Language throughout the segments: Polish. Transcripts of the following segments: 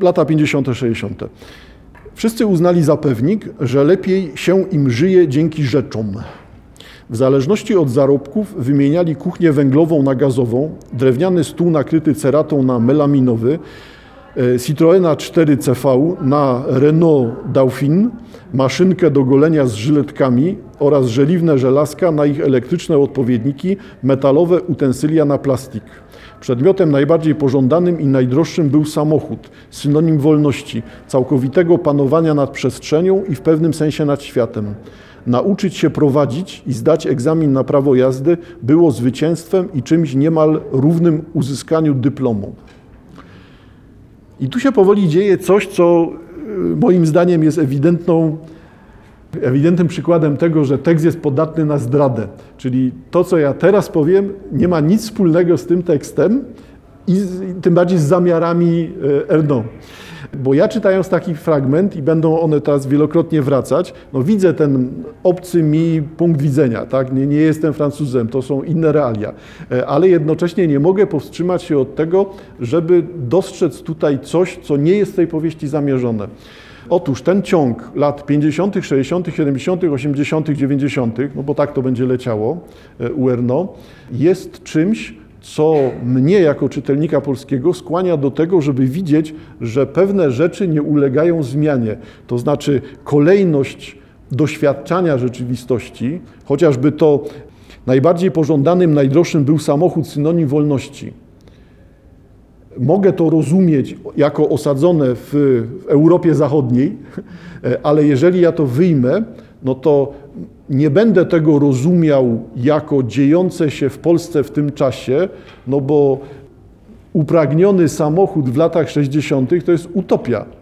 lata 50., 60. Wszyscy uznali za pewnik, że lepiej się im żyje dzięki rzeczom. W zależności od zarobków wymieniali kuchnię węglową na gazową, drewniany stół nakryty ceratą na melaminowy, e, Citroena 4CV na Renault Dauphine, maszynkę do golenia z żyletkami oraz żeliwne żelazka na ich elektryczne odpowiedniki, metalowe utensylia na plastik. Przedmiotem najbardziej pożądanym i najdroższym był samochód, synonim wolności, całkowitego panowania nad przestrzenią i w pewnym sensie nad światem. Nauczyć się prowadzić i zdać egzamin na prawo jazdy było zwycięstwem i czymś niemal równym uzyskaniu dyplomu. I tu się powoli dzieje coś, co y, moim zdaniem jest ewidentną, ewidentnym przykładem tego, że tekst jest podatny na zdradę. Czyli to, co ja teraz powiem, nie ma nic wspólnego z tym tekstem i z, tym bardziej z zamiarami y, Erno. Bo ja czytając taki fragment i będą one teraz wielokrotnie wracać, no widzę ten obcy mi punkt widzenia, tak? Nie, nie jestem Francuzem, to są inne realia, e, ale jednocześnie nie mogę powstrzymać się od tego, żeby dostrzec tutaj coś, co nie jest w tej powieści zamierzone. Otóż ten ciąg lat 50., 60., 70., 80., 90., no bo tak to będzie leciało e, u Erno, jest czymś, co mnie jako czytelnika polskiego skłania do tego, żeby widzieć, że pewne rzeczy nie ulegają zmianie. To znaczy kolejność doświadczania rzeczywistości, chociażby to najbardziej pożądanym, najdroższym był samochód synonim wolności. Mogę to rozumieć jako osadzone w, w Europie Zachodniej, ale jeżeli ja to wyjmę, no to nie będę tego rozumiał jako dziejące się w Polsce w tym czasie, no bo upragniony samochód w latach 60. to jest utopia.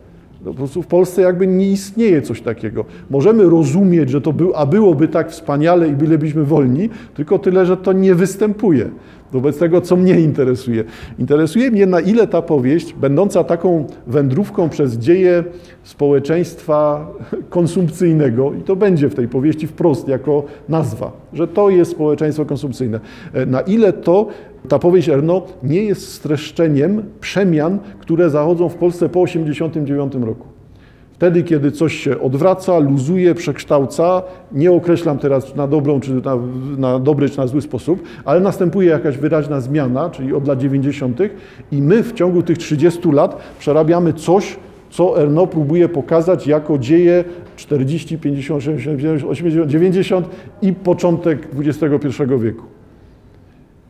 Po prostu w Polsce jakby nie istnieje coś takiego. Możemy rozumieć, że to był, a byłoby tak wspaniale i bylibyśmy wolni, tylko tyle, że to nie występuje wobec tego, co mnie interesuje. Interesuje mnie, na ile ta powieść, będąca taką wędrówką przez dzieje społeczeństwa konsumpcyjnego, i to będzie w tej powieści wprost jako nazwa, że to jest społeczeństwo konsumpcyjne, e, na ile to ta powieść Erno nie jest streszczeniem przemian, które zachodzą w Polsce po 1989 roku. Wtedy, kiedy coś się odwraca, luzuje, przekształca, nie określam teraz na dobrą, czy na, na dobry, czy na zły sposób, ale następuje jakaś wyraźna zmiana, czyli od lat 90. i my w ciągu tych 30 lat przerabiamy coś, co Erno próbuje pokazać jako dzieje 40, 50, 60, 80, 90 i początek XXI wieku.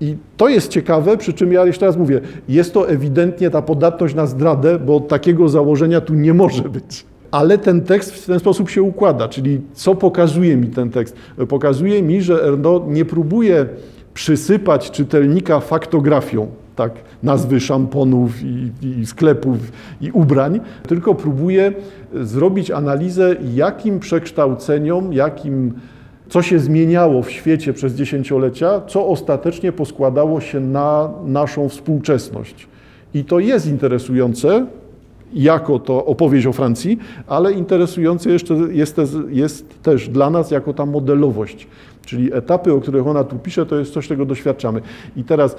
I to jest ciekawe, przy czym ja jeszcze raz mówię, jest to ewidentnie ta podatność na zdradę, bo takiego założenia tu nie może być. Ale ten tekst w ten sposób się układa, czyli co pokazuje mi ten tekst? Pokazuje mi, że Erno nie próbuje przysypać czytelnika faktografią, tak, nazwy szamponów i, i, sklepów i ubrań, tylko próbuje zrobić analizę, jakim przekształceniom, jakim, co się zmieniało w świecie przez dziesięciolecia, co ostatecznie poskładało się na naszą współczesność. I to jest interesujące, jako to opowieść o Francji, ale interesujące jeszcze jest, jest też dla nas jako ta modelowość. Czyli etapy, o których ona tu pisze, to jest coś, czego doświadczamy. I teraz,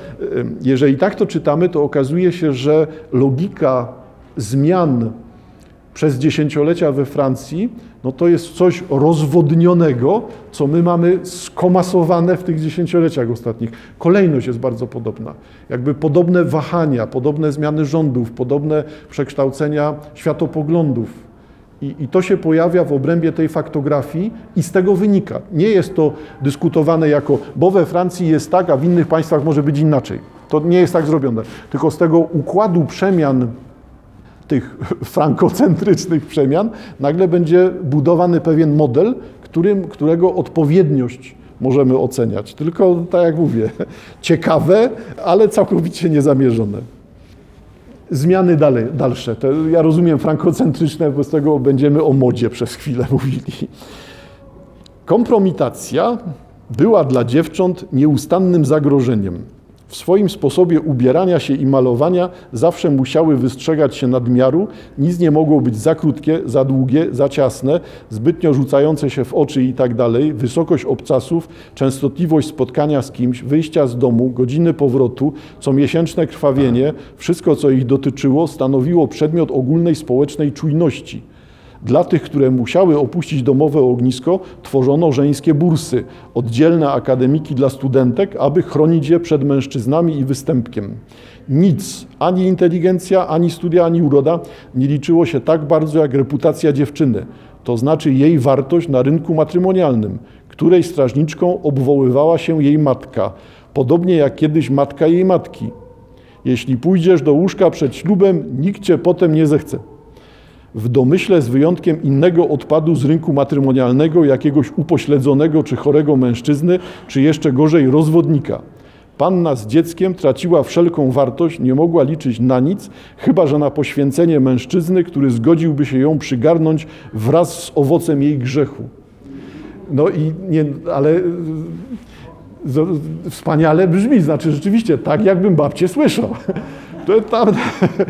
jeżeli tak to czytamy, to okazuje się, że logika zmian przez dziesięciolecia we Francji, no to jest coś rozwodnionego, co my mamy skomasowane w tych dziesięcioleciach ostatnich. Kolejność jest bardzo podobna. Jakby podobne wahania, podobne zmiany rządów, podobne przekształcenia światopoglądów. I, I, to się pojawia w obrębie tej faktografii i z tego wynika. Nie jest to dyskutowane jako, bo we Francji jest tak, a w innych państwach może być inaczej. To nie jest tak zrobione. Tylko z tego układu przemian tych frankocentrycznych przemian, nagle będzie budowany pewien model, którym, którego odpowiedniość możemy oceniać. Tylko, tak jak mówię, ciekawe, ale całkowicie niezamierzone. Zmiany dalej, dalsze. Te, ja rozumiem frankocentryczne, wobec tego będziemy o modzie przez chwilę mówili. Kompromitacja była dla dziewcząt nieustannym zagrożeniem. W swoim sposobie ubierania się i malowania zawsze musiały wystrzegać się nadmiaru, nic nie mogło być za krótkie, za długie, za ciasne, zbytnio rzucające się w oczy i tak dalej, wysokość obcasów, częstotliwość spotkania z kimś, wyjścia z domu, godziny powrotu, comiesięczne krwawienie, wszystko co ich dotyczyło stanowiło przedmiot ogólnej społecznej czujności. Dla tych, które musiały opuścić domowe ognisko, tworzono żeńskie bursy, oddzielne akademiki dla studentek, aby chronić je przed mężczyznami i występkiem. Nic, ani inteligencja, ani studia, ani uroda nie liczyło się tak bardzo jak reputacja dziewczyny, to znaczy jej wartość na rynku matrymonialnym, której strażniczką obwoływała się jej matka, podobnie jak kiedyś matka jej matki. Jeśli pójdziesz do łóżka przed ślubem, nikt cię potem nie zechce w domyśle z wyjątkiem innego odpadu z rynku matrymonialnego, jakiegoś upośledzonego czy chorego mężczyzny, czy jeszcze gorzej rozwodnika. Panna z dzieckiem traciła wszelką wartość, nie mogła liczyć na nic, chyba że na poświęcenie mężczyzny, który zgodziłby się ją przygarnąć wraz z owocem jej grzechu. No i nie, ale wspaniale brzmi, znaczy rzeczywiście tak, jakbym babcię słyszał. To tam,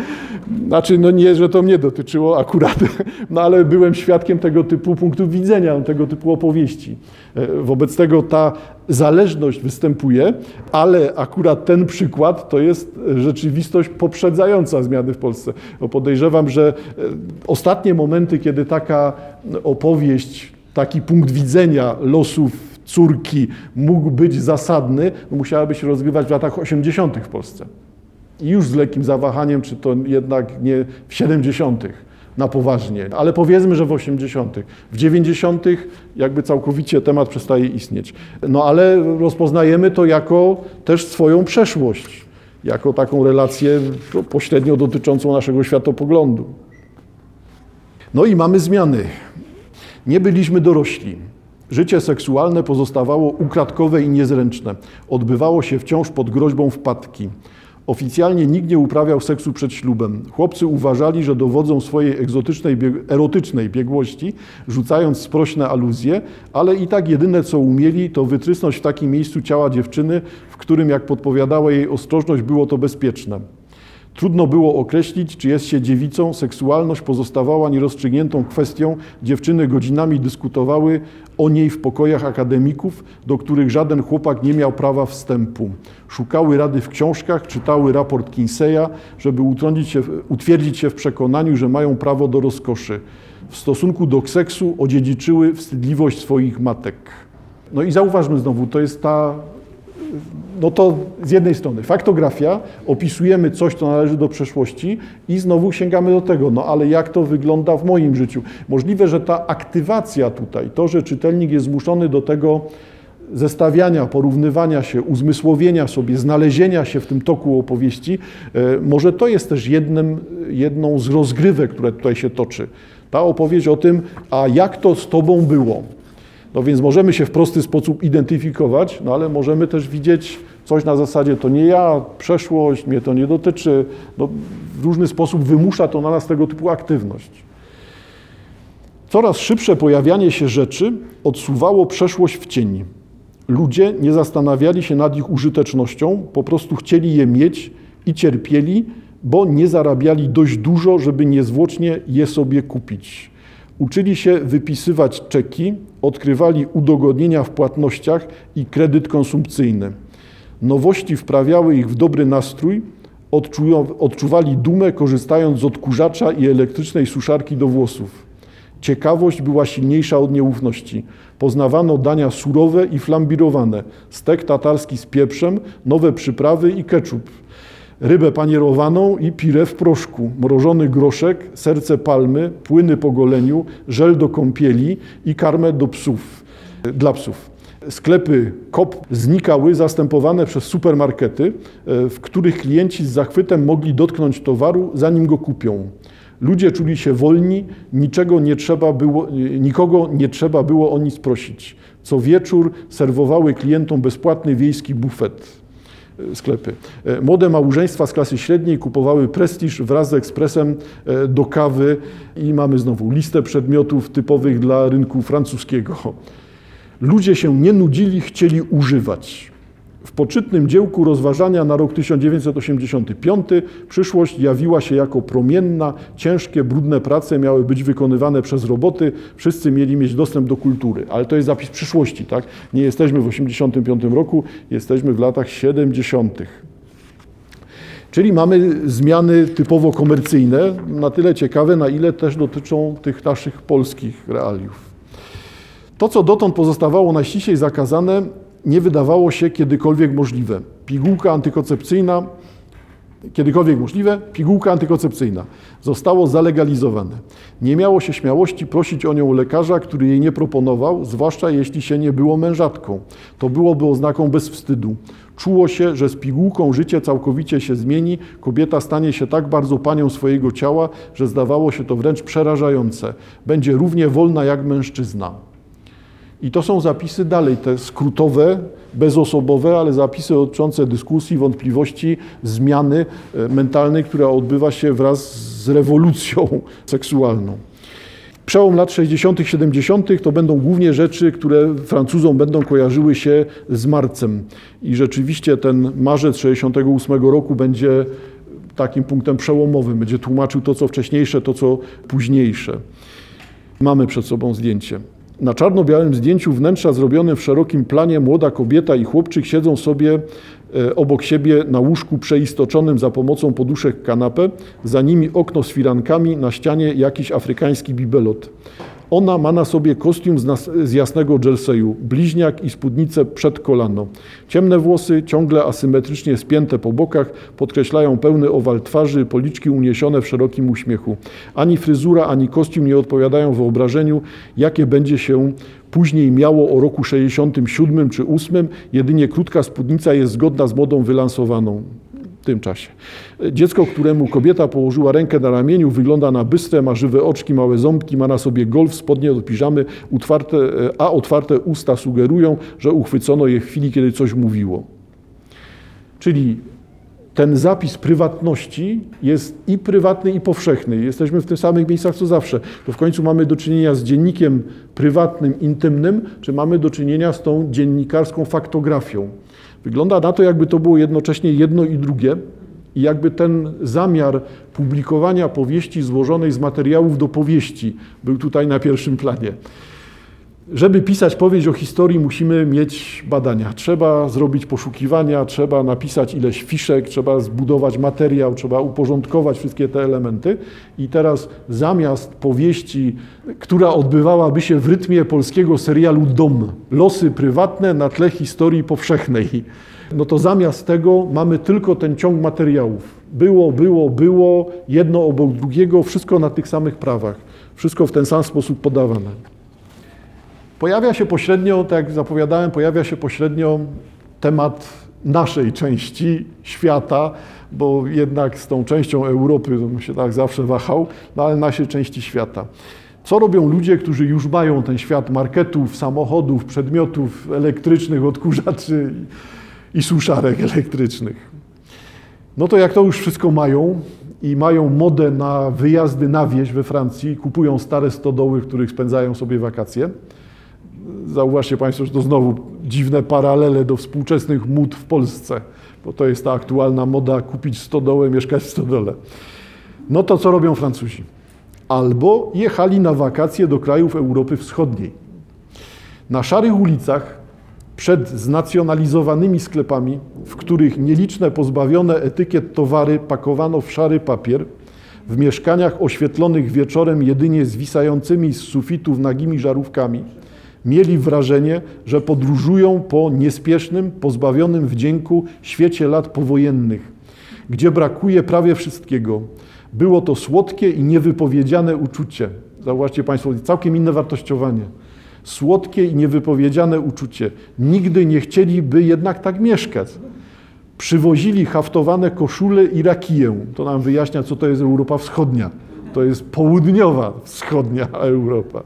znaczy, no nie, że to mnie dotyczyło akurat, no ale byłem świadkiem tego typu punktów widzenia, tego typu opowieści. E, wobec tego ta zależność występuje, ale akurat ten przykład to jest rzeczywistość poprzedzająca zmiany w Polsce. Bo podejrzewam, że e, ostatnie momenty, kiedy taka opowieść, taki punkt widzenia losów córki mógł być zasadny, musiałaby się rozgrywać w latach 80. w Polsce i już z lekkim zawahaniem, czy to jednak nie w 70. na poważnie, ale powiedzmy, że w 80. W 90. jakby całkowicie temat przestaje istnieć. No ale rozpoznajemy to jako też swoją przeszłość, jako taką relację pośrednio dotyczącą naszego światopoglądu. No i mamy zmiany. Nie byliśmy dorośli. Życie seksualne pozostawało ukradkowe i niezręczne. Odbywało się wciąż pod groźbą wpadki. Oficjalnie nikt nie uprawiał seksu przed ślubem. Chłopcy uważali, że dowodzą swojej egzotycznej, erotycznej biegłości, rzucając sprośne aluzje, ale i tak jedyne co umieli, to wytrysnąć w takim miejscu ciała dziewczyny, w którym, jak podpowiadała jej ostrożność, było to bezpieczne. Trudno było określić, czy jest się dziewicą, seksualność pozostawała nierozstrzygniętą kwestią. Dziewczyny godzinami dyskutowały o niej w pokojach akademików, do których żaden chłopak nie miał prawa wstępu. Szukały rady w książkach, czytały raport Kinseya, żeby się, utwierdzić się w przekonaniu, że mają prawo do rozkoszy. W stosunku do seksu odziedziczyły wstydliwość swoich matek. No i zauważmy znowu, to jest ta no to z jednej strony faktografia, opisujemy coś, co należy do przeszłości i znowu sięgamy do tego, no ale jak to wygląda w moim życiu? Możliwe, że ta aktywacja tutaj, to, że czytelnik jest zmuszony do tego zestawiania, porównywania się, uzmysłowienia sobie, znalezienia się w tym toku opowieści, e, może to jest też jednym, jedną z rozgrywek, które tutaj się toczy. Ta opowieść o tym, a jak to z Tobą było? No więc możemy się w prosty sposób identyfikować, no ale możemy też widzieć coś na zasadzie to nie ja, przeszłość, mnie to nie dotyczy. No, w różny sposób wymusza to na nas tego typu aktywność. Coraz szybsze pojawianie się rzeczy odsuwało przeszłość w cień. Ludzie nie zastanawiali się nad ich użytecznością, po prostu chcieli je mieć i cierpieli, bo nie zarabiali dość dużo, żeby niezwłocznie je sobie kupić. Uczyli się wypisywać czeki, odkrywali udogodnienia w płatnościach i kredyt konsumpcyjny. Nowości wprawiały ich w dobry nastrój, odczuwali dumę korzystając z odkurzacza i elektrycznej suszarki do włosów. Ciekawość była silniejsza od nieufności. Poznawano dania surowe i flambirowane, stek tatarski z pieprzem, nowe przyprawy i keczup rybę panierowaną i pire w proszku, mrożony groszek, serce palmy, płyny po goleniu, żel do kąpieli i karmę do psów, dla psów. Sklepy KOP znikały, zastępowane przez supermarkety, e, w których klienci z zachwytem mogli dotknąć towaru, zanim go kupią. Ludzie czuli się wolni, niczego nie trzeba było, nikogo nie trzeba było o nic prosić. Co wieczór serwowały klientom bezpłatny wiejski bufet sklepy. E, młode małżeństwa z klasy średniej kupowały prestiż wraz z ekspresem e, do kawy i mamy znowu listę przedmiotów typowych dla rynku francuskiego. Ludzie się nie nudzili, chcieli używać. W poczytnym dziełku rozważania na rok 1985 przyszłość jawiła się jako promienna, ciężkie, brudne prace miały być wykonywane przez roboty, wszyscy mieli mieć dostęp do kultury. Ale to jest zapis przyszłości, tak? Nie jesteśmy w 1985 roku, jesteśmy w latach 70. Czyli mamy zmiany typowo komercyjne, na tyle ciekawe, na ile też dotyczą tych naszych polskich realiów. To, co dotąd pozostawało najściślej zakazane, nie wydawało się kiedykolwiek możliwe. Pigułka antykoncepcyjna, kiedykolwiek możliwe, pigułka antykoncepcyjna zostało zalegalizowane. Nie miało się śmiałości prosić o nią lekarza, który jej nie proponował, zwłaszcza jeśli się nie było mężatką. To byłoby oznaką bezwstydu. Czuło się, że z pigułką życie całkowicie się zmieni, kobieta stanie się tak bardzo panią swojego ciała, że zdawało się to wręcz przerażające. Będzie równie wolna jak mężczyzna. I to są zapisy dalej, te skrótowe, bezosobowe, ale zapisy dotyczące dyskusji, wątpliwości, zmiany e, mentalnej, która odbywa się wraz z rewolucją seksualną. Przełom lat 60., 70. to będą głównie rzeczy, które Francuzom będą kojarzyły się z marcem. I rzeczywiście ten marzec 68 roku będzie takim punktem przełomowym, będzie tłumaczył to, co wcześniejsze, to, co późniejsze. Mamy przed sobą zdjęcie. Na czarno-białym zdjęciu wnętrza zrobionym w szerokim planie młoda kobieta i chłopczyk siedzą sobie e, obok siebie na łóżku przeistoczonym za pomocą poduszek kanapę, za nimi okno z firankami, na ścianie jakiś afrykański bibelot. Ona ma na sobie kostium z, nas, z jasnego jerseyu, bliźniak i spódnicę przed kolano. Ciemne włosy, ciągle asymetrycznie spięte po bokach, podkreślają pełny owal twarzy, policzki uniesione w szerokim uśmiechu. Ani fryzura, ani kostium nie odpowiadają wyobrażeniu, jakie będzie się później miało o roku 67 czy 8. Jedynie krótka spódnica jest zgodna z modą wylansowaną tym czasie. Dziecko, któremu kobieta położyła rękę na ramieniu, wygląda na bystre, ma żywe oczki, małe ząbki, ma na sobie golf, spodnie do piżamy, utwarte, a otwarte usta sugerują, że uchwycono je w chwili, kiedy coś mówiło. Czyli ten zapis prywatności jest i prywatny, i powszechny. Jesteśmy w tych samych miejscach co zawsze. To w końcu mamy do czynienia z dziennikiem prywatnym, intymnym, czy mamy do czynienia z tą dziennikarską faktografią. Wygląda na to, jakby to było jednocześnie jedno i drugie i jakby ten zamiar publikowania powieści złożonej z materiałów do powieści był tutaj na pierwszym planie. Żeby pisać powieść o historii, musimy mieć badania. Trzeba zrobić poszukiwania, trzeba napisać ileś fiszek, trzeba zbudować materiał, trzeba uporządkować wszystkie te elementy. I teraz zamiast powieści, która odbywałaby się w rytmie polskiego serialu Dom, losy prywatne na tle historii powszechnej, no to zamiast tego mamy tylko ten ciąg materiałów. Było, było, było, jedno obok drugiego, wszystko na tych samych prawach, wszystko w ten sam sposób podawane. Pojawia się pośrednio, tak jak zapowiadałem, pojawia się pośrednio temat naszej części świata, bo jednak z tą częścią Europy to się tak zawsze wahał, no ale naszej części świata. Co robią ludzie, którzy już mają ten świat marketów, samochodów, przedmiotów elektrycznych, odkurzaczy i suszarek elektrycznych? No to jak to już wszystko mają i mają modę na wyjazdy na wieś we Francji, kupują stare stodoły, w których spędzają sobie wakacje, Zauważcie Państwo, że to znowu dziwne paralele do współczesnych mód w Polsce, bo to jest ta aktualna moda kupić stodołę, mieszkać w stodole. No to co robią Francuzi? Albo jechali na wakacje do krajów Europy Wschodniej. Na szarych ulicach, przed znacjonalizowanymi sklepami, w których nieliczne pozbawione etykiet towary pakowano w szary papier, w mieszkaniach oświetlonych wieczorem jedynie zwisającymi z sufitów nagimi żarówkami, mieli wrażenie, że podróżują po niespiesznym, pozbawionym wdzięku świecie lat powojennych, gdzie brakuje prawie wszystkiego. Było to słodkie i niewypowiedziane uczucie. Zauważcie Państwo, całkiem inne wartościowanie. Słodkie i niewypowiedziane uczucie. Nigdy nie chcieliby jednak tak mieszkać. Przywozili haftowane koszule i rakiję. To nam wyjaśnia, co to jest Europa Wschodnia. To jest południowa wschodnia Europa.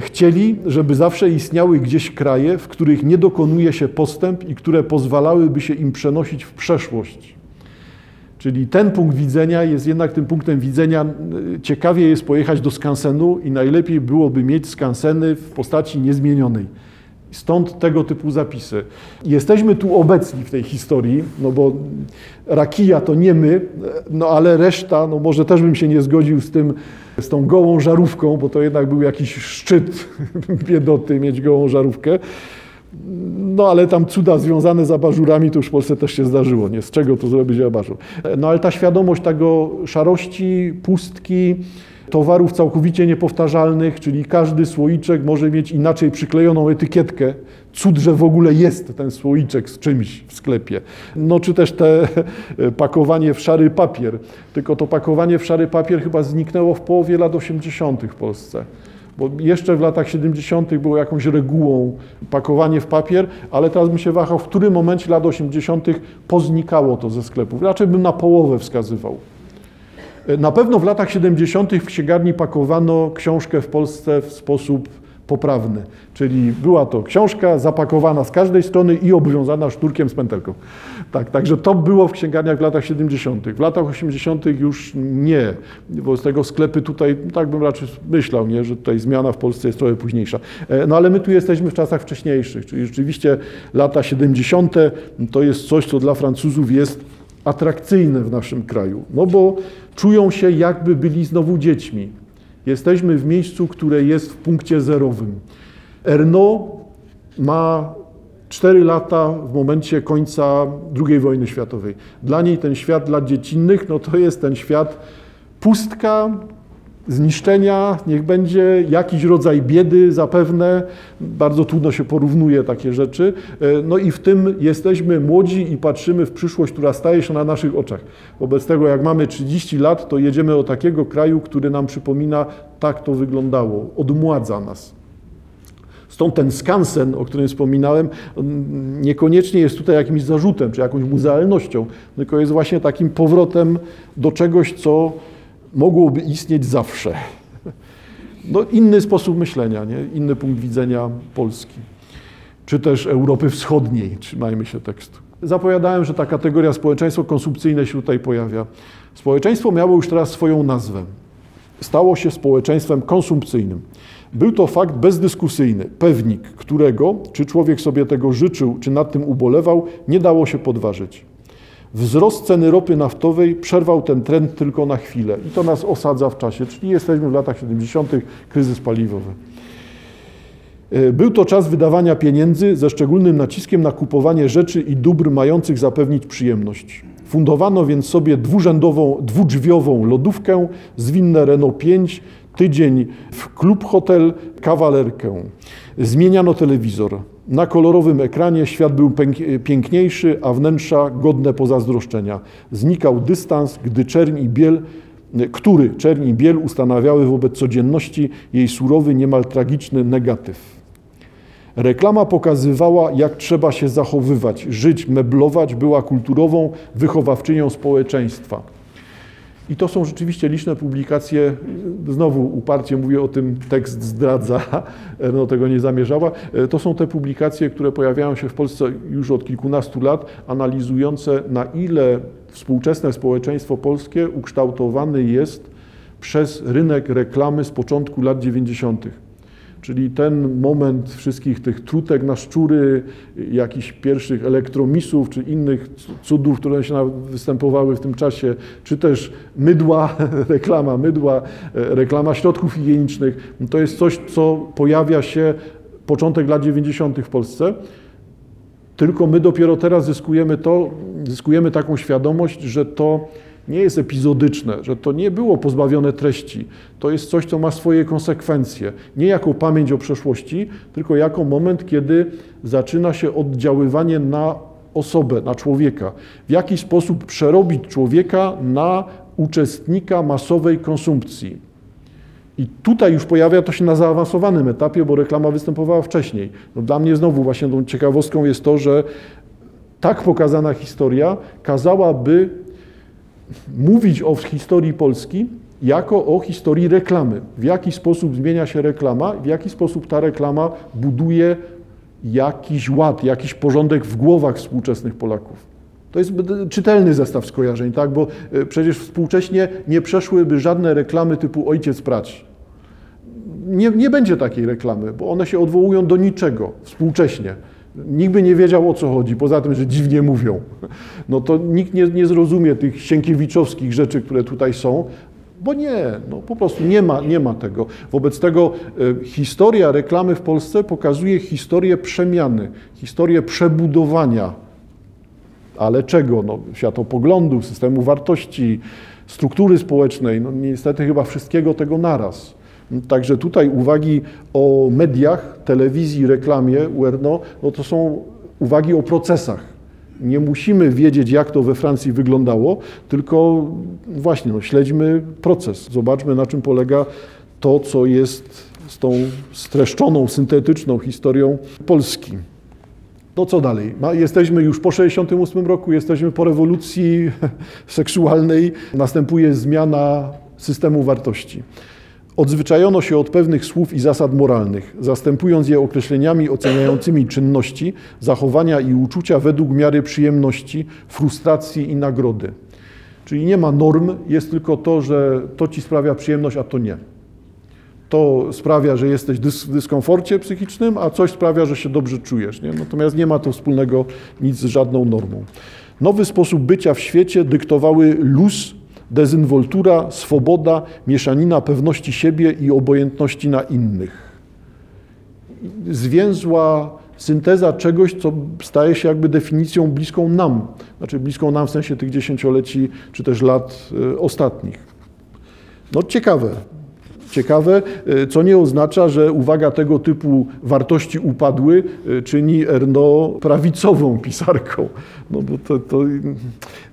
Chcieli, żeby zawsze istniały gdzieś kraje, w których nie dokonuje się postęp i które pozwalałyby się im przenosić w przeszłość. Czyli ten punkt widzenia jest jednak tym punktem widzenia. Ciekawie jest pojechać do skansenu i najlepiej byłoby mieć skanseny w postaci niezmienionej. Stąd tego typu zapisy. Jesteśmy tu obecni w tej historii, no bo rakija to nie my, no ale reszta, no może też bym się nie zgodził z tym, z tą gołą żarówką, bo to jednak był jakiś szczyt biedoty mieć gołą żarówkę. No ale tam cuda związane z abażurami to już w Polsce też się zdarzyło, nie? Z czego to zrobić abażur? No ale ta świadomość tego szarości, pustki, towarów całkowicie niepowtarzalnych, czyli każdy słoiczek może mieć inaczej przyklejoną etykietkę. Cud, że w ogóle jest ten słoiczek z czymś w sklepie. No czy też te pakowanie w szary papier. Tylko to pakowanie w szary papier chyba zniknęło w połowie lat 80. w Polsce. Bo jeszcze w latach 70. było jakąś regułą pakowanie w papier, ale teraz bym się wahał, w którym momencie lat 80. poznikało to ze sklepów. Raczej bym na połowę wskazywał. Na pewno w latach 70. w księgarni pakowano książkę w Polsce w sposób poprawny. Czyli była to książka zapakowana z każdej strony i obwiązana szturkiem z pętelką. Tak, także to było w księgarniach w latach 70. W latach 80. już nie, bo z tego sklepy tutaj, tak bym raczej myślał, nie, że tutaj zmiana w Polsce jest trochę późniejsza. No ale my tu jesteśmy w czasach wcześniejszych, czyli rzeczywiście lata 70. to jest coś, co dla Francuzów jest atrakcyjne w naszym kraju, no bo czują się jakby byli znowu dziećmi. Jesteśmy w miejscu, które jest w punkcie zerowym. Erno ma 4 lata w momencie końca II wojny światowej. Dla niej ten świat lat dziecinnych, no to jest ten świat pustka, zniszczenia, niech będzie jakiś rodzaj biedy zapewne. Bardzo trudno się porównuje takie rzeczy. No i w tym jesteśmy młodzi i patrzymy w przyszłość, która staje się na naszych oczach. Wobec tego, jak mamy 30 lat, to jedziemy do takiego kraju, który nam przypomina, tak to wyglądało, odmładza nas. Stąd ten skansen, o którym wspominałem, niekoniecznie jest tutaj jakimś zarzutem czy jakąś muzealnością, tylko jest właśnie takim powrotem do czegoś, co mogłoby istnieć zawsze. No, inny sposób myślenia, nie? inny punkt widzenia Polski, czy też Europy Wschodniej, trzymajmy się tekstu. Zapowiadałem, że ta kategoria społeczeństwo konsumpcyjne się tutaj pojawia. Społeczeństwo miało już teraz swoją nazwę. Stało się społeczeństwem konsumpcyjnym. Był to fakt bezdyskusyjny, pewnik, którego, czy człowiek sobie tego życzył, czy nad tym ubolewał, nie dało się podważyć. Wzrost ceny ropy naftowej przerwał ten trend tylko na chwilę i to nas osadza w czasie, czyli jesteśmy w latach 70., kryzys paliwowy. Był to czas wydawania pieniędzy ze szczególnym naciskiem na kupowanie rzeczy i dóbr mających zapewnić przyjemność. Fundowano więc sobie dwurzędową, dwudrzwiową lodówkę, zwinne Renault 5, tydzień w klub hotel, kawalerkę. Zmieniano telewizor. Na kolorowym ekranie świat był piękniejszy, a wnętrza godne pozazdroszczenia. Znikał dystans, gdy czerń i biel, który czerń i biel ustanawiały wobec codzienności jej surowy, niemal tragiczny negatyw. Reklama pokazywała, jak trzeba się zachowywać, żyć, meblować, była kulturową wychowawczynią społeczeństwa. I to są rzeczywiście liczne publikacje. Znowu uparcie mówię o tym, tekst zdradza, no tego nie zamierzała. To są te publikacje, które pojawiają się w Polsce już od kilkunastu lat, analizujące na ile współczesne społeczeństwo polskie ukształtowane jest przez rynek reklamy z początku lat 90. Czyli ten moment wszystkich tych trutek na szczury, jakichś pierwszych elektromisów, czy innych cudów, które się występowały w tym czasie, czy też mydła, reklama mydła, reklama środków higienicznych, to jest coś, co pojawia się początek lat 90. w Polsce. Tylko my dopiero teraz zyskujemy to, zyskujemy taką świadomość, że to nie jest epizodyczne, że to nie było pozbawione treści. To jest coś, co ma swoje konsekwencje. Nie jako pamięć o przeszłości, tylko jako moment, kiedy zaczyna się oddziaływanie na osobę, na człowieka. W jaki sposób przerobić człowieka na uczestnika masowej konsumpcji. I tutaj już pojawia to się na zaawansowanym etapie, bo reklama występowała wcześniej. No dla mnie znowu właśnie tą ciekawostką jest to, że tak pokazana historia kazałaby mówić o historii Polski jako o historii reklamy. W jaki sposób zmienia się reklama, w jaki sposób ta reklama buduje jakiś ład, jakiś porządek w głowach współczesnych Polaków. To jest czytelny zestaw skojarzeń, tak? bo przecież współcześnie nie przeszłyby żadne reklamy typu ojciec prać. nie, nie będzie takiej reklamy, bo one się odwołują do niczego współcześnie. Nikt by nie wiedział o co chodzi, poza tym, że dziwnie mówią. No to nikt nie, nie zrozumie tych sienkiewiczowskich rzeczy, które tutaj są, bo nie, no po prostu nie ma, nie ma tego. Wobec tego e, historia reklamy w Polsce pokazuje historię przemiany, historię przebudowania. Ale czego? No, światopoglądu, systemu wartości, struktury społecznej, no niestety chyba wszystkiego tego naraz. Także tutaj uwagi o mediach, telewizji, reklamie URNO, no to są uwagi o procesach. Nie musimy wiedzieć, jak to we Francji wyglądało, tylko właśnie no, śledźmy proces. Zobaczmy, na czym polega to, co jest z tą streszczoną, syntetyczną historią Polski. No co dalej? Jesteśmy już po 68 roku, jesteśmy po rewolucji seksualnej, następuje zmiana systemu wartości. Odzwyczajono się od pewnych słów i zasad moralnych, zastępując je określeniami oceniającymi czynności, zachowania i uczucia według miary przyjemności, frustracji i nagrody. Czyli nie ma norm, jest tylko to, że to ci sprawia przyjemność, a to nie. To sprawia, że jesteś w dyskomforcie psychicznym, a coś sprawia, że się dobrze czujesz. Nie? Natomiast nie ma to wspólnego nic z żadną normą. Nowy sposób bycia w świecie dyktowały luz dezynwoltura, swoboda, mieszanina pewności siebie i obojętności na innych. Zwięzła synteza czegoś, co staje się jakby definicją bliską nam, znaczy bliską nam w sensie tych dziesięcioleci czy też lat y, ostatnich. No ciekawe, ciekawe, e, co nie oznacza, że uwaga tego typu wartości upadły e, czyni Erno prawicową pisarką. No bo to, to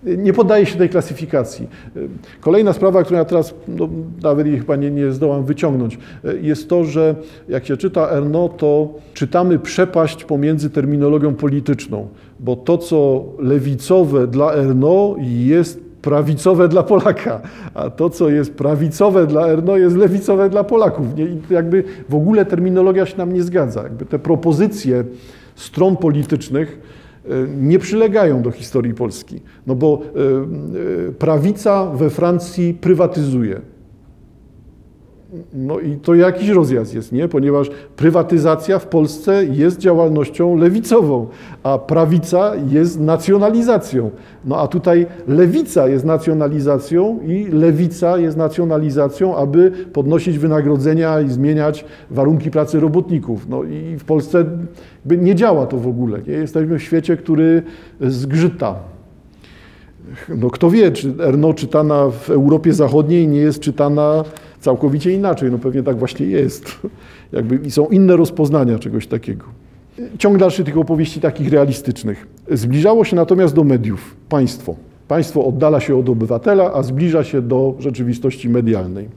nie poddaje się tej klasyfikacji. E, kolejna sprawa, którą ja teraz no, nawet chyba nie, nie zdołam wyciągnąć, jest to, że jak się czyta Erno, to czytamy przepaść pomiędzy terminologią polityczną, bo to, co lewicowe dla Erno jest prawicowe dla Polaka, a to, co jest prawicowe dla Erno, jest lewicowe dla Polaków. Nie? Jakby w ogóle terminologia się nam nie zgadza. Jakby te propozycje stron politycznych e, nie przylegają do historii Polski, no bo e, e, prawica we Francji prywatyzuje. No i to jakiś rozjazd jest, nie? Ponieważ prywatyzacja w Polsce jest działalnością lewicową, a prawica jest nacjonalizacją. No a tutaj lewica jest nacjonalizacją i lewica jest nacjonalizacją, aby podnosić wynagrodzenia i zmieniać warunki pracy robotników. No i w Polsce nie działa to w ogóle. Nie? Jesteśmy w świecie, który zgrzyta. No kto wie, czy Erno czytana w Europie Zachodniej nie jest czytana całkowicie inaczej. No pewnie tak właśnie jest. Jakby są inne rozpoznania czegoś takiego. Ciąg dalszy tych opowieści takich realistycznych. Zbliżało się natomiast do mediów państwo. Państwo oddala się od obywatela, a zbliża się do rzeczywistości medialnej.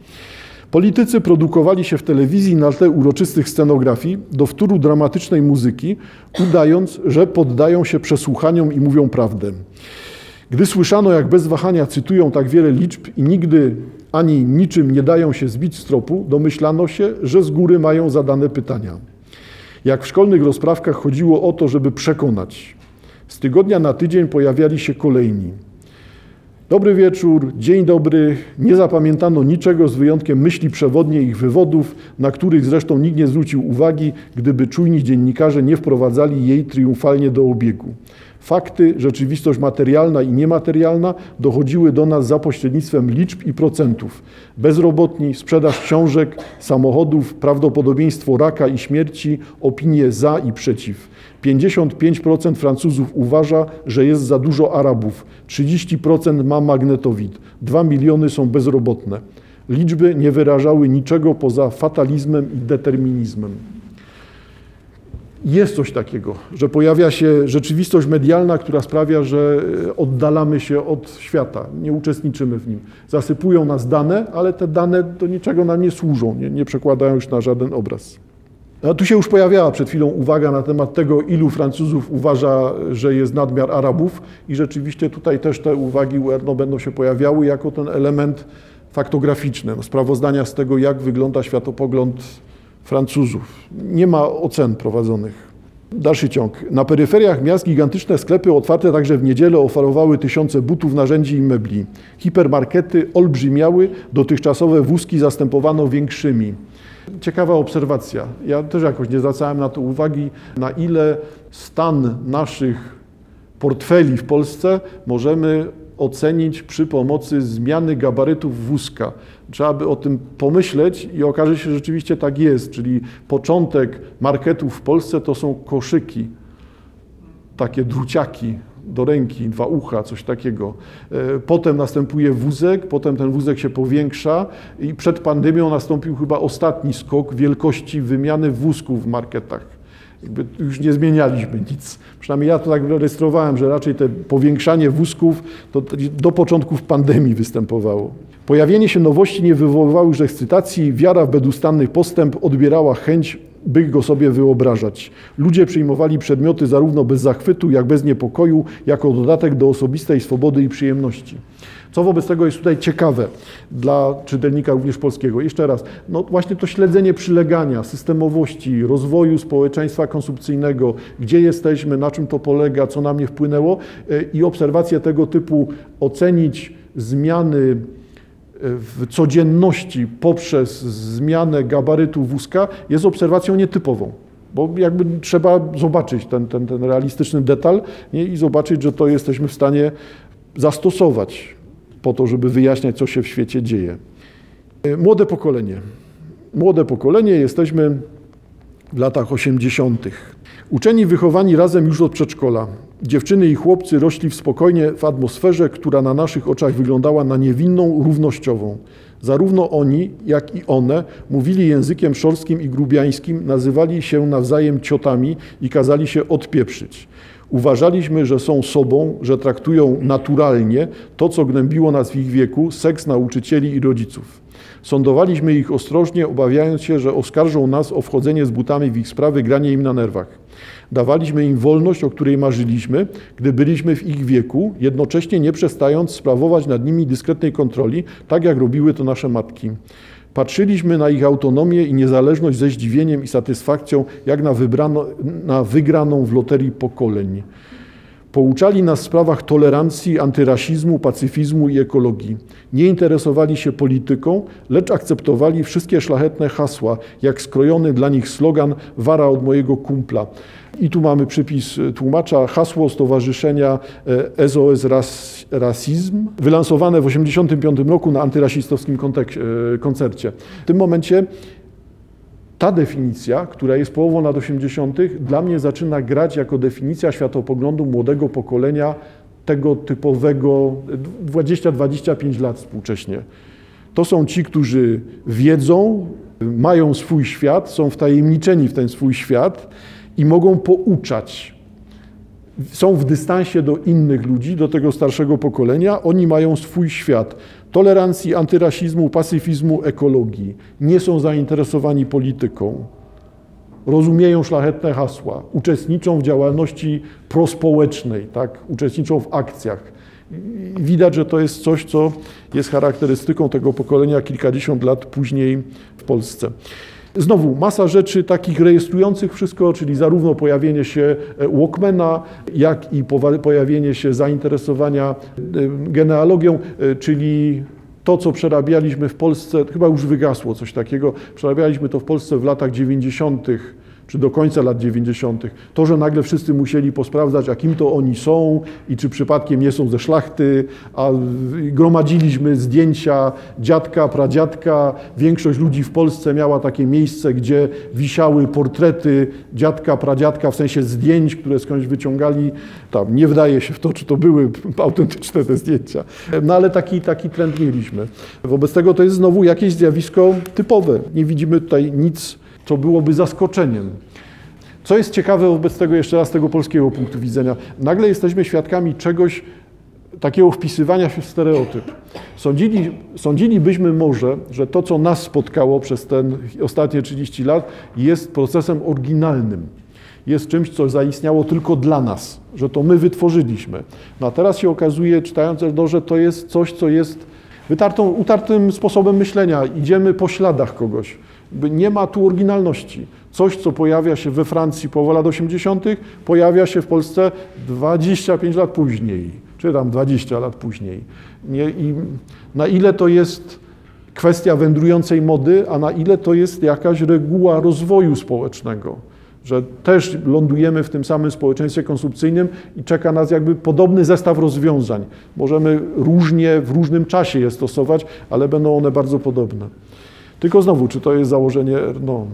Politycy produkowali się w telewizji na tle uroczystych scenografii do wtóru dramatycznej muzyki, udając, że poddają się przesłuchaniom i mówią prawdę. Gdy słyszano, jak bez wahania cytują tak wiele liczb i nigdy ani niczym nie dają się zbić z tropu, domyślano się, że z góry mają zadane pytania. Jak w szkolnych rozprawkach chodziło o to, żeby przekonać. Z tygodnia na tydzień pojawiali się kolejni. Dobry wieczór, dzień dobry. Nie zapamiętano niczego z wyjątkiem myśli przewodniej ich wywodów, na których zresztą nikt nie zwrócił uwagi, gdyby czujni dziennikarze nie wprowadzali jej triumfalnie do obiegu. Fakty, rzeczywistość materialna i niematerialna dochodziły do nas za pośrednictwem liczb i procentów. Bezrobotni, sprzedaż książek, samochodów, prawdopodobieństwo raka i śmierci, opinie za i przeciw. 55% Francuzów uważa, że jest za dużo Arabów, 30% ma magnetowid, 2 miliony są bezrobotne. Liczby nie wyrażały niczego poza fatalizmem i determinizmem jest coś takiego, że pojawia się rzeczywistość medialna, która sprawia, że e, oddalamy się od świata, nie uczestniczymy w nim. Zasypują nas dane, ale te dane do niczego nam nie służą, nie, nie przekładają już na żaden obraz. A tu się już pojawiała przed chwilą uwaga na temat tego, ilu Francuzów uważa, że jest nadmiar Arabów i rzeczywiście tutaj też te uwagi UERNO będą się pojawiały jako ten element faktograficzny, no, sprawozdania z tego, jak wygląda światopogląd Francuzów. Nie ma ocen prowadzonych. Dalszy ciąg. Na peryferiach miast gigantyczne sklepy otwarte także w niedzielę oferowały tysiące butów, narzędzi i mebli. Hipermarkety olbrzymiały, dotychczasowe wózki zastępowano większymi. Ciekawa obserwacja. Ja też jakoś nie zwracałem na to uwagi, na ile stan naszych portfeli w Polsce możemy ocenić przy pomocy zmiany gabarytów wózka. Trzeba by o tym pomyśleć i okaże się, że rzeczywiście tak jest, czyli początek marketów w Polsce to są koszyki, takie druciaki do ręki, dwa ucha, coś takiego. E, potem następuje wózek, potem ten wózek się powiększa i przed pandemią nastąpił chyba ostatni skok wielkości wymiany wózków w marketach jakby już nie zmienialiśmy nic. Przynajmniej ja to tak rejestrowałem, że raczej te powiększanie wózków to do początków pandemii występowało. Pojawienie się nowości nie wywoływało już ekscytacji, wiara w bedustanny postęp odbierała chęć, by go sobie wyobrażać. Ludzie przyjmowali przedmioty zarówno bez zachwytu, jak bez niepokoju, jako dodatek do osobistej swobody i przyjemności. Co wobec tego jest tutaj ciekawe dla czytelnika również polskiego? Jeszcze raz, no właśnie to śledzenie przylegania, systemowości, rozwoju społeczeństwa konsumpcyjnego, gdzie jesteśmy, na czym to polega, co na mnie wpłynęło e, i obserwacje tego typu ocenić zmiany w codzienności poprzez zmianę gabarytu wózka jest obserwacją nietypową. Bo jakby trzeba zobaczyć ten, ten, ten realistyczny detal nie? i zobaczyć, że to jesteśmy w stanie zastosować po to, żeby wyjaśniać, co się w świecie dzieje. E, młode pokolenie. Młode pokolenie, jesteśmy w latach 80. Uczeni wychowani razem już od przedszkola. Dziewczyny i chłopcy rośli w spokojnie w atmosferze, która na naszych oczach wyglądała na niewinną, równościową. Zarówno oni, jak i one mówili językiem szorskim i grubiańskim, nazywali się nawzajem ciotami i kazali się odpieprzyć. Uważaliśmy, że są sobą, że traktują naturalnie to, co gnębiło nas w ich wieku, seks nauczycieli i rodziców. Sądowaliśmy ich ostrożnie, obawiając się, że oskarżą nas o wchodzenie z butami w ich sprawy, granie im na nerwach. Dawaliśmy im wolność, o której marzyliśmy, gdy byliśmy w ich wieku, jednocześnie nie przestając sprawować nad nimi dyskretnej kontroli, tak jak robiły to nasze matki. Patrzyliśmy na ich autonomię i niezależność ze zdziwieniem i satysfakcją, jak na, wybrano, na wygraną w loterii pokoleń. Pouczali nas w sprawach tolerancji, antyrasizmu, pacyfizmu i ekologii. Nie interesowali się polityką, lecz akceptowali wszystkie szlachetne hasła, jak skrojony dla nich slogan Wara od mojego kumpla. I tu mamy przypis tłumacza, hasło Stowarzyszenia SOS e, Rasizm, wylansowane w 1985 roku na antyrasistowskim e, koncercie. W tym momencie ta definicja, która jest połową lat 80., dla mnie zaczyna grać jako definicja światopoglądu młodego pokolenia, tego typowego 20-25 lat współcześnie. To są ci, którzy wiedzą, mają swój świat, są wtajemniczeni w ten swój świat i mogą pouczać. Są w dystansie do innych ludzi, do tego starszego pokolenia, oni mają swój świat tolerancji, antyrasizmu, pacyfizmu, ekologii. Nie są zainteresowani polityką. Rozumieją szlachetne hasła, uczestniczą w działalności prospołecznej, tak? uczestniczą w akcjach. Widać, że to jest coś, co jest charakterystyką tego pokolenia kilkadziesiąt lat później w Polsce. Znowu masa rzeczy takich rejestrujących wszystko, czyli zarówno pojawienie się e, Walkmana, jak i pojawienie się zainteresowania e, genealogią, e, czyli to, co przerabialiśmy w Polsce, chyba już wygasło coś takiego, przerabialiśmy to w Polsce w latach 90 czy do końca lat 90. To, że nagle wszyscy musieli posprawdzać, a kim to oni są i czy przypadkiem nie są ze szlachty, a gromadziliśmy zdjęcia dziadka, pradziadka. Większość ludzi w Polsce miała takie miejsce, gdzie wisiały portrety dziadka, pradziadka, w sensie zdjęć, które skądś wyciągali. Tam nie wdaje się w to, czy to były autentyczne te zdjęcia. No ale taki, taki trend mieliśmy. Wobec tego to jest znowu jakieś zjawisko typowe. Nie widzimy tutaj nic co byłoby zaskoczeniem. Co jest ciekawe wobec tego, jeszcze raz z tego polskiego punktu widzenia, nagle jesteśmy świadkami czegoś, takiego wpisywania się w stereotyp. Sądzili, sądzilibyśmy może, że to, co nas spotkało przez ten ostatnie 30 lat, jest procesem oryginalnym. Jest czymś, co zaistniało tylko dla nas, że to my wytworzyliśmy. No a teraz się okazuje, czytając Eldo, że to jest coś, co jest wytartą, utartym sposobem myślenia. Idziemy po śladach kogoś. Nie ma tu oryginalności. Coś, co pojawia się we Francji połowa lat 80., pojawia się w Polsce 25 lat później, czy tam 20 lat później. Nie, I na ile to jest kwestia wędrującej mody, a na ile to jest jakaś reguła rozwoju społecznego, że też lądujemy w tym samym społeczeństwie konsumpcyjnym i czeka nas jakby podobny zestaw rozwiązań. Możemy różnie w różnym czasie je stosować, ale będą one bardzo podobne. Tylko znowu, czy to jest założenie no,